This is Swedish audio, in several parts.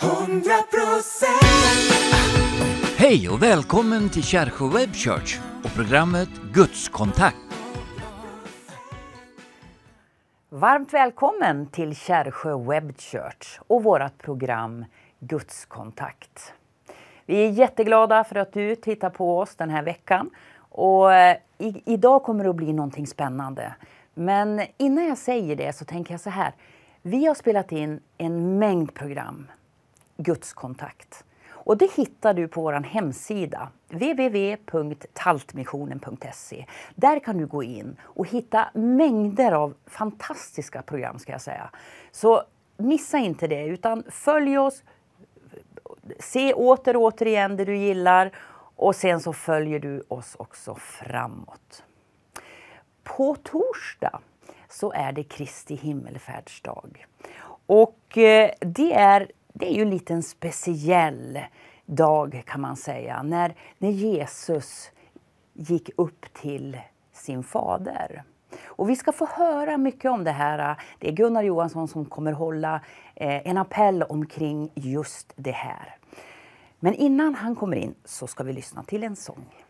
100% Hej och välkommen till Kärsjö Web Church och programmet Gudskontakt. Varmt välkommen till Kärsjö Web Church och vårt program Gudskontakt. Vi är jätteglada för att du tittar på oss den här veckan. Och eh, i, idag kommer det att bli någonting spännande. Men innan jag säger det så tänker jag så här. Vi har spelat in en mängd program, Gudskontakt. Och det hittar du på vår hemsida www.taltmissionen.se. Där kan du gå in och hitta mängder av fantastiska program ska jag säga. Så missa inte det utan följ oss, se åter och återigen det du gillar och sen så följer du oss också framåt. På torsdag så är det Kristi himmelfärdsdag. Och eh, det är, det är ju en liten speciell dag kan man säga, när, när Jesus gick upp till sin fader. Och vi ska få höra mycket om det här. Det är Gunnar Johansson som kommer hålla eh, en appell omkring just det här. Men innan han kommer in så ska vi lyssna till en sång.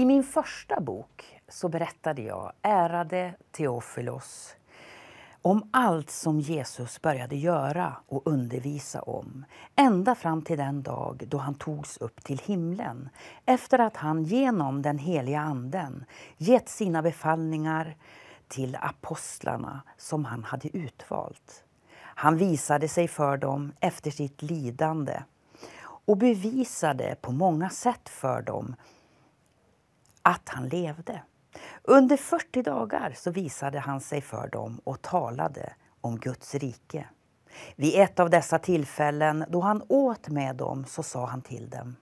I min första bok så berättade jag, ärade Teofilos, om allt som Jesus började göra och undervisa om ända fram till den dag då han togs upp till himlen efter att han genom den heliga Anden gett sina befallningar till apostlarna som han hade utvalt. Han visade sig för dem efter sitt lidande och bevisade på många sätt för dem att han levde. Under 40 dagar så visade han sig för dem och talade om Guds rike. Vid ett av dessa tillfällen då han åt med dem så sa han till dem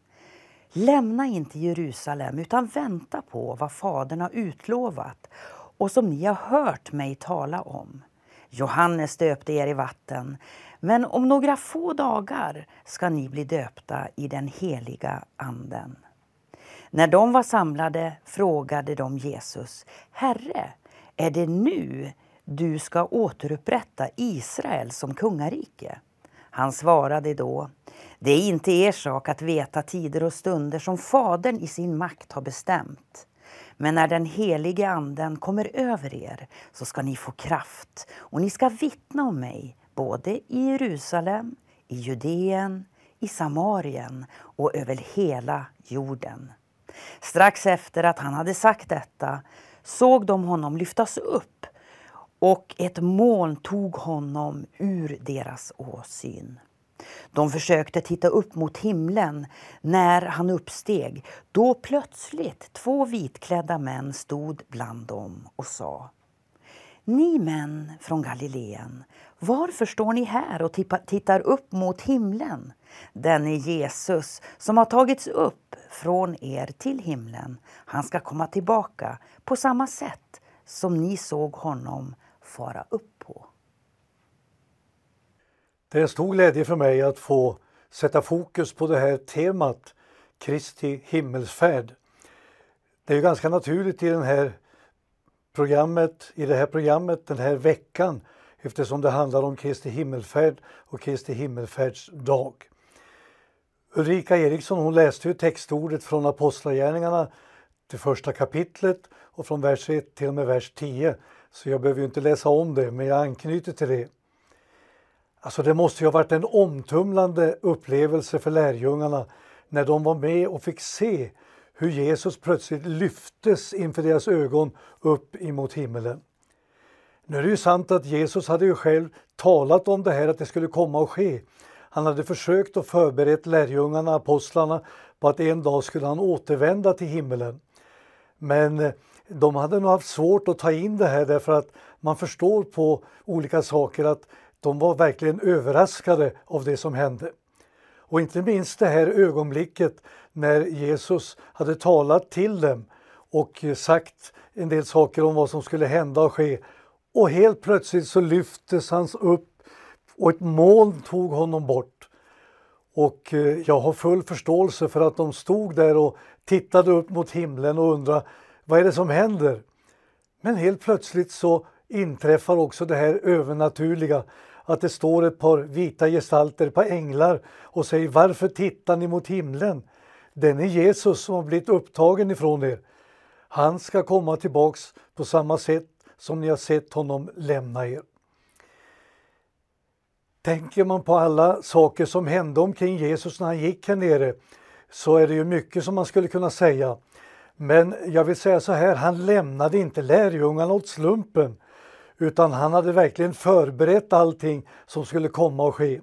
Lämna inte Jerusalem utan vänta på vad Fadern har utlovat och som ni har hört mig tala om. Johannes döpte er i vatten, men om några få dagar ska ni bli döpta i den heliga Anden. När de var samlade frågade de Jesus, Herre, är det nu du ska återupprätta Israel som kungarike? Han svarade då, det är inte er sak att veta tider och stunder som Fadern i sin makt har bestämt. Men när den helige Anden kommer över er så ska ni få kraft och ni ska vittna om mig både i Jerusalem, i Judeen, i Samarien och över hela jorden. Strax efter att han hade sagt detta såg de honom lyftas upp och ett moln tog honom ur deras åsyn. De försökte titta upp mot himlen när han uppsteg då plötsligt två vitklädda män stod bland dem och sa Ni män från Galileen, varför står ni här och tittar upp mot himlen? Den är Jesus som har tagits upp från er till himlen. Han ska komma tillbaka på samma sätt som ni såg honom fara upp på. Det är en stor glädje för mig att få sätta fokus på det här temat Kristi himmelsfärd. Det är ganska naturligt i, den här programmet, i det här programmet den här veckan eftersom det handlar om Kristi himmelfärd och Kristi himmelfärdsdag. Ulrika Eriksson hon läste ju textordet från Apostlagärningarna, det första kapitlet och från vers 1 till och med vers 10. Så jag behöver ju inte läsa om det, men jag anknyter till det. Alltså det måste ju ha varit en omtumlande upplevelse för lärjungarna när de var med och fick se hur Jesus plötsligt lyftes inför deras ögon upp emot himmelen. Nu är det ju sant att Jesus hade ju själv talat om det här att det skulle komma att ske. Han hade försökt att förberett lärjungarna, apostlarna, på att en dag skulle han återvända till himmelen. Men eh, de hade nog haft svårt att ta in det här därför att man förstår på olika saker att de var verkligen överraskade av det som hände. Och inte minst det här ögonblicket när Jesus hade talat till dem och eh, sagt en del saker om vad som skulle hända och ske. Och helt plötsligt så lyftes han upp och ett moln tog honom bort. Och eh, jag har full förståelse för att de stod där och tittade upp mot himlen och undrade vad är det som händer? Men helt plötsligt så inträffar också det här övernaturliga att det står ett par vita gestalter, ett par änglar och säger varför tittar ni mot himlen? Den är Jesus som har blivit upptagen ifrån er. Han ska komma tillbaks på samma sätt som ni har sett honom lämna er. Tänker man på alla saker som hände omkring Jesus när han gick här nere så är det ju mycket som man skulle kunna säga. Men jag vill säga så här, han lämnade inte lärjungarna åt slumpen utan han hade verkligen förberett allting som skulle komma att ske.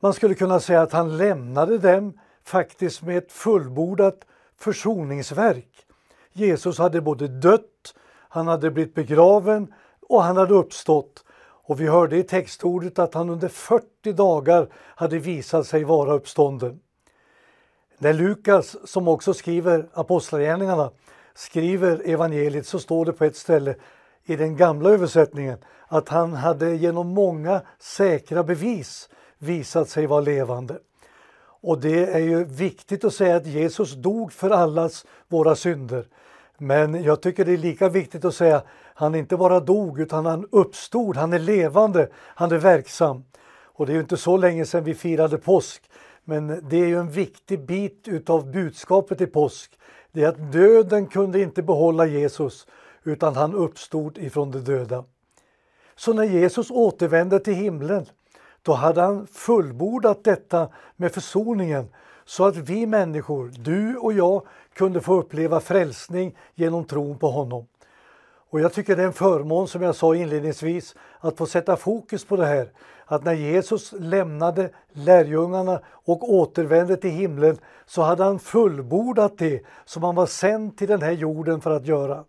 Man skulle kunna säga att han lämnade dem faktiskt med ett fullbordat försoningsverk. Jesus hade både dött, han hade blivit begraven och han hade uppstått. Och vi hörde i textordet att han under 40 dagar hade visat sig vara uppstånden. När Lukas, som också skriver Apostlagärningarna, skriver evangeliet så står det på ett ställe i den gamla översättningen att han hade genom många säkra bevis visat sig vara levande. Och det är ju viktigt att säga att Jesus dog för allas våra synder. Men jag tycker det är lika viktigt att säga att han inte bara dog utan han uppstod, han är levande, han är verksam. Och det är ju inte så länge sedan vi firade påsk. Men det är ju en viktig bit utav budskapet i påsk. Det är att döden kunde inte behålla Jesus utan han uppstod ifrån de döda. Så när Jesus återvände till himlen då hade han fullbordat detta med försoningen så att vi människor, du och jag, kunde få uppleva frälsning genom tron på honom. Och jag tycker det är en förmån som jag sa inledningsvis att få sätta fokus på det här. Att när Jesus lämnade lärjungarna och återvände till himlen så hade han fullbordat det som han var sänd till den här jorden för att göra.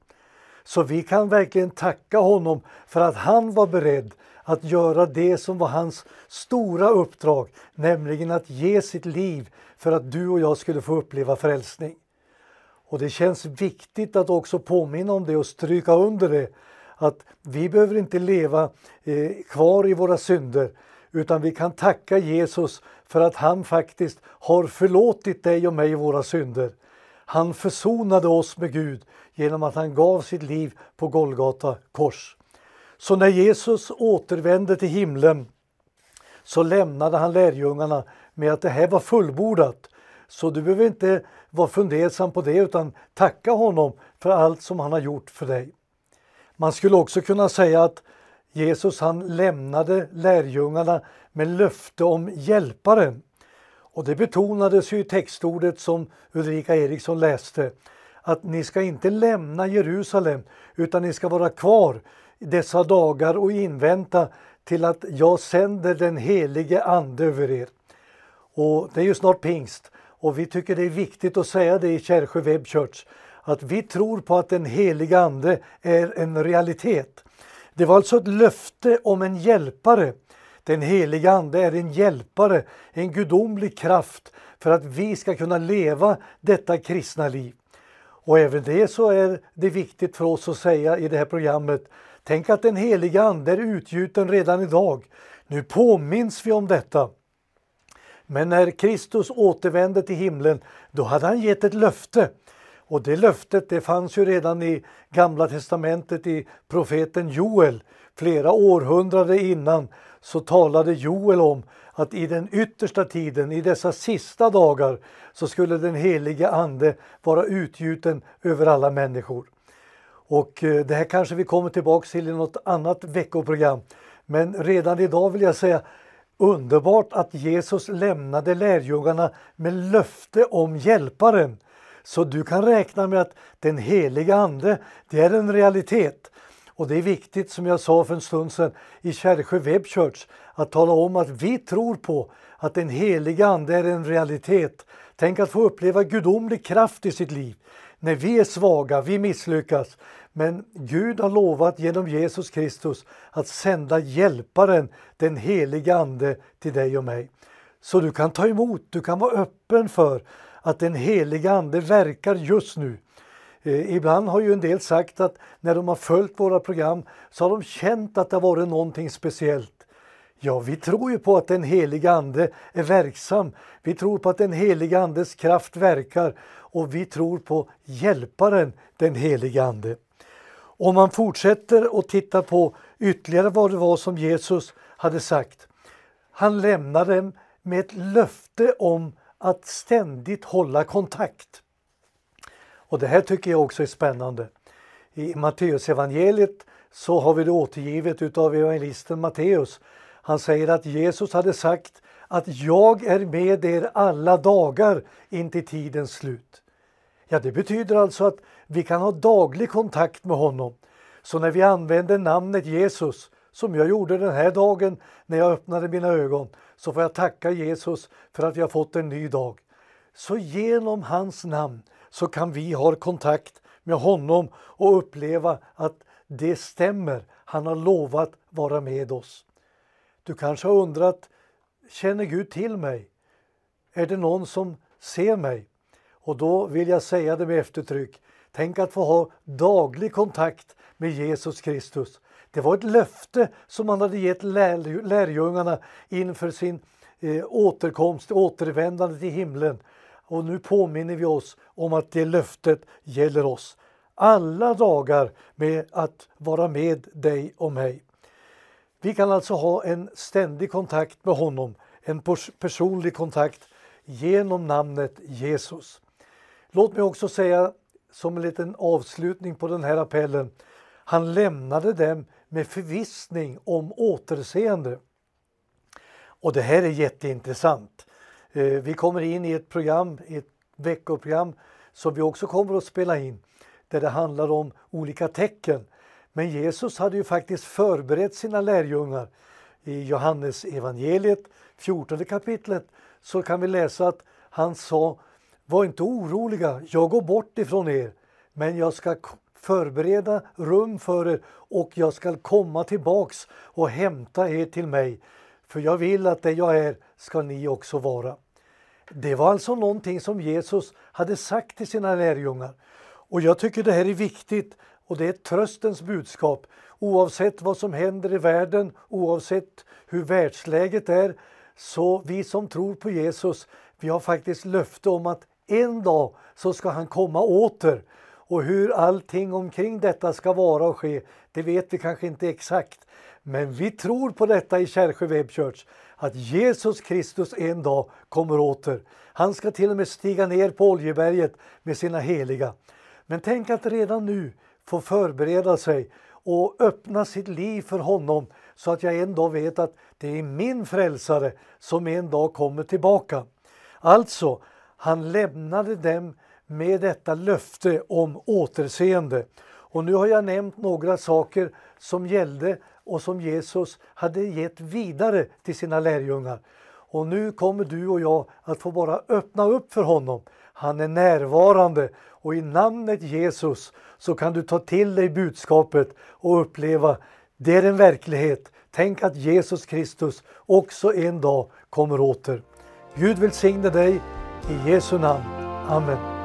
Så vi kan verkligen tacka honom för att han var beredd att göra det som var hans stora uppdrag, nämligen att ge sitt liv för att du och jag skulle få uppleva frälsning. Och det känns viktigt att också påminna om det och stryka under det att vi behöver inte leva eh, kvar i våra synder utan vi kan tacka Jesus för att han faktiskt har förlåtit dig och mig våra synder. Han försonade oss med Gud genom att han gav sitt liv på Golgata kors. Så när Jesus återvände till himlen så lämnade han lärjungarna med att det här var fullbordat. Så du behöver inte vara fundersam på det utan tacka honom för allt som han har gjort för dig. Man skulle också kunna säga att Jesus han lämnade lärjungarna med löfte om hjälparen. Och det betonades ju i textordet som Ulrika Eriksson läste att ni ska inte lämna Jerusalem utan ni ska vara kvar dessa dagar och invänta till att jag sänder den helige Ande över er. Och Det är ju snart pingst och vi tycker det är viktigt att säga det i Kärrsjö Web Church att vi tror på att den heliga Ande är en realitet. Det var alltså ett löfte om en hjälpare. Den heliga Ande är en hjälpare, en gudomlig kraft för att vi ska kunna leva detta kristna liv. Och även det så är det viktigt för oss att säga i det här programmet. Tänk att den heliga Ande är utgjuten redan idag. Nu påminns vi om detta. Men när Kristus återvände till himlen, då hade han gett ett löfte. Och det löftet det fanns ju redan i Gamla testamentet i profeten Joel. Flera århundraden innan så talade Joel om att i den yttersta tiden, i dessa sista dagar, så skulle den helige Ande vara utgjuten över alla människor. Och eh, det här kanske vi kommer tillbaks till i något annat veckoprogram. Men redan idag vill jag säga underbart att Jesus lämnade lärjungarna med löfte om hjälparen. Så du kan räkna med att den heliga Ande, det är en realitet. Och det är viktigt som jag sa för en stund sedan i Kärrsjö Web Church att tala om att vi tror på att den heliga Ande är en realitet. Tänk att få uppleva gudomlig kraft i sitt liv. När vi är svaga, vi misslyckas. Men Gud har lovat genom Jesus Kristus att sända hjälparen, den helige Ande, till dig och mig. Så du kan ta emot, du kan vara öppen för att den helige Ande verkar just nu. Eh, ibland har ju en del sagt att när de har följt våra program så har de känt att det har varit någonting speciellt. Ja, vi tror ju på att den heliga Ande är verksam. Vi tror på att den heliga Andes kraft verkar och vi tror på hjälparen, den heliga Ande. Om man fortsätter och tittar på ytterligare vad det var som Jesus hade sagt. Han lämnade dem med ett löfte om att ständigt hålla kontakt. Och det här tycker jag också är spännande. I Matteusevangeliet så har vi det återgivet utav evangelisten Matteus. Han säger att Jesus hade sagt att jag är med er alla dagar in till tidens slut. Ja, det betyder alltså att vi kan ha daglig kontakt med honom. Så när vi använder namnet Jesus, som jag gjorde den här dagen när jag öppnade mina ögon, så får jag tacka Jesus för att vi har fått en ny dag. Så genom hans namn så kan vi ha kontakt med honom och uppleva att det stämmer. Han har lovat vara med oss. Du kanske har undrat, känner Gud till mig? Är det någon som ser mig? Och då vill jag säga det med eftertryck. Tänk att få ha daglig kontakt med Jesus Kristus. Det var ett löfte som han hade gett lär, lärjungarna inför sin eh, återkomst, återvändande till himlen. Och nu påminner vi oss om att det löftet gäller oss alla dagar med att vara med dig och mig. Vi kan alltså ha en ständig kontakt med honom, en personlig kontakt genom namnet Jesus. Låt mig också säga som en liten avslutning på den här appellen. Han lämnade dem med förvissning om återseende. Och det här är jätteintressant. Eh, vi kommer in i ett program, ett veckoprogram som vi också kommer att spela in där det handlar om olika tecken. Men Jesus hade ju faktiskt förberett sina lärjungar. I Johannes evangeliet 14 kapitlet så kan vi läsa att han sa Var inte oroliga, jag går bort ifrån er men jag ska förbereda rum för er och jag ska komma tillbaks och hämta er till mig. För jag vill att det jag är ska ni också vara. Det var alltså någonting som Jesus hade sagt till sina lärjungar. Och jag tycker det här är viktigt och det är tröstens budskap. Oavsett vad som händer i världen, oavsett hur världsläget är, så vi som tror på Jesus, vi har faktiskt löfte om att en dag så ska han komma åter. Och hur allting omkring detta ska vara och ske, det vet vi kanske inte exakt. Men vi tror på detta i Kärsjö Web Church, att Jesus Kristus en dag kommer åter. Han ska till och med stiga ner på Oljeberget med sina heliga. Men tänk att redan nu få förbereda sig och öppna sitt liv för honom så att jag en dag vet att det är min frälsare som en dag kommer tillbaka. Alltså, han lämnade dem med detta löfte om återseende. Och nu har jag nämnt några saker som gällde och som Jesus hade gett vidare till sina lärjungar. Och nu kommer du och jag att få bara öppna upp för honom. Han är närvarande och i namnet Jesus så kan du ta till dig budskapet och uppleva det är en verklighet. Tänk att Jesus Kristus också en dag kommer åter. Gud välsigne dig i Jesu namn. Amen.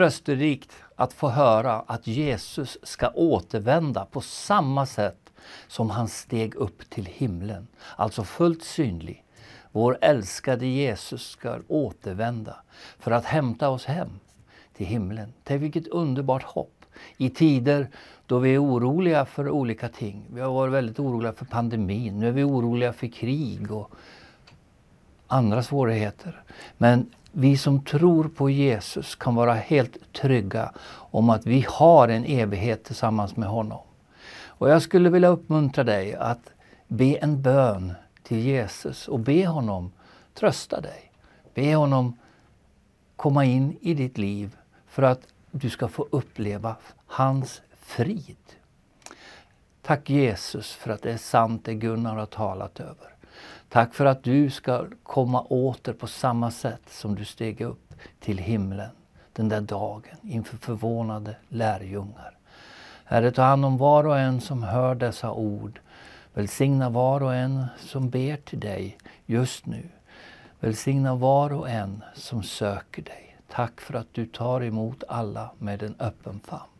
Trösterikt att få höra att Jesus ska återvända på samma sätt som han steg upp till himlen, alltså fullt synlig. Vår älskade Jesus ska återvända för att hämta oss hem till himlen. Tänk vilket underbart hopp i tider då vi är oroliga för olika ting. Vi har varit väldigt oroliga för pandemin, nu är vi oroliga för krig och andra svårigheter. Men vi som tror på Jesus kan vara helt trygga om att vi har en evighet tillsammans med honom. Och jag skulle vilja uppmuntra dig att be en bön till Jesus och be honom trösta dig. Be honom komma in i ditt liv för att du ska få uppleva hans frid. Tack Jesus för att det är sant det Gunnar har talat över. Tack för att du ska komma åter på samma sätt som du steg upp till himlen den där dagen inför förvånade lärjungar. Herre, ta hand om var och en som hör dessa ord. Välsigna var och en som ber till dig just nu. Välsigna var och en som söker dig. Tack för att du tar emot alla med en öppen famn.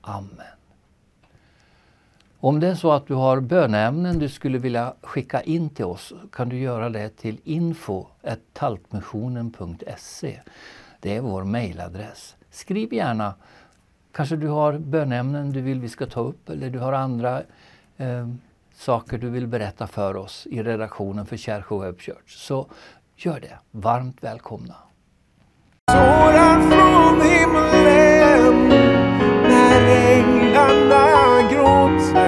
Amen. Om det är så att du har böneämnen du skulle vilja skicka in till oss kan du göra det till info.taltmissionen.se. Det är vår mejladress. Skriv gärna. Kanske du har böneämnen du vill vi ska ta upp eller du har andra eh, saker du vill berätta för oss i redaktionen för Kärsjö Web Church. Så gör det. Varmt välkomna. Tårar från himlen när änglarna gråter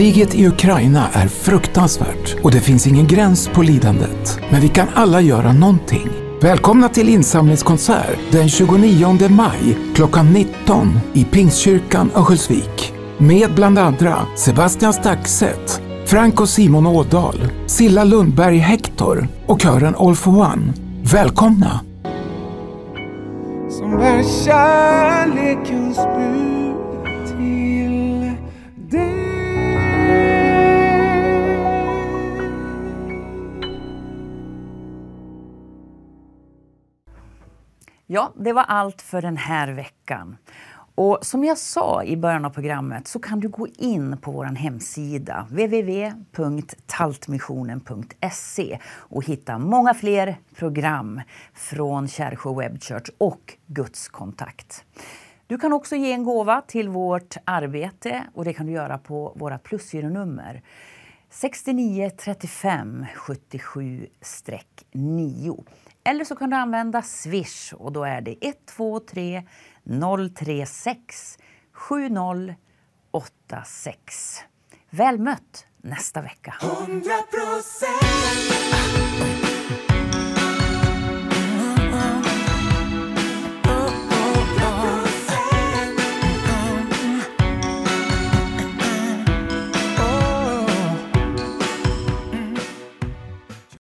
Kriget i Ukraina är fruktansvärt och det finns ingen gräns på lidandet. Men vi kan alla göra någonting. Välkomna till insamlingskonsert den 29 maj klockan 19 i Pingstkyrkan Örnsköldsvik. Med bland andra Sebastian Staxet, Frank och Simon Ådahl, Silla Lundberg Hector och kören All for One. Välkomna! som är kärlekens bud Ja, det var allt för den här veckan. Och som jag sa i början av programmet så kan du gå in på vår hemsida www.taltmissionen.se och hitta många fler program från Kärrsjö Web Church och Guds kontakt. Du kan också ge en gåva till vårt arbete och det kan du göra på våra plusgironummer 69 35 77 9. Eller så kan du använda Swish och då är det 123 036 7086. Väl mött nästa vecka! Hundra procent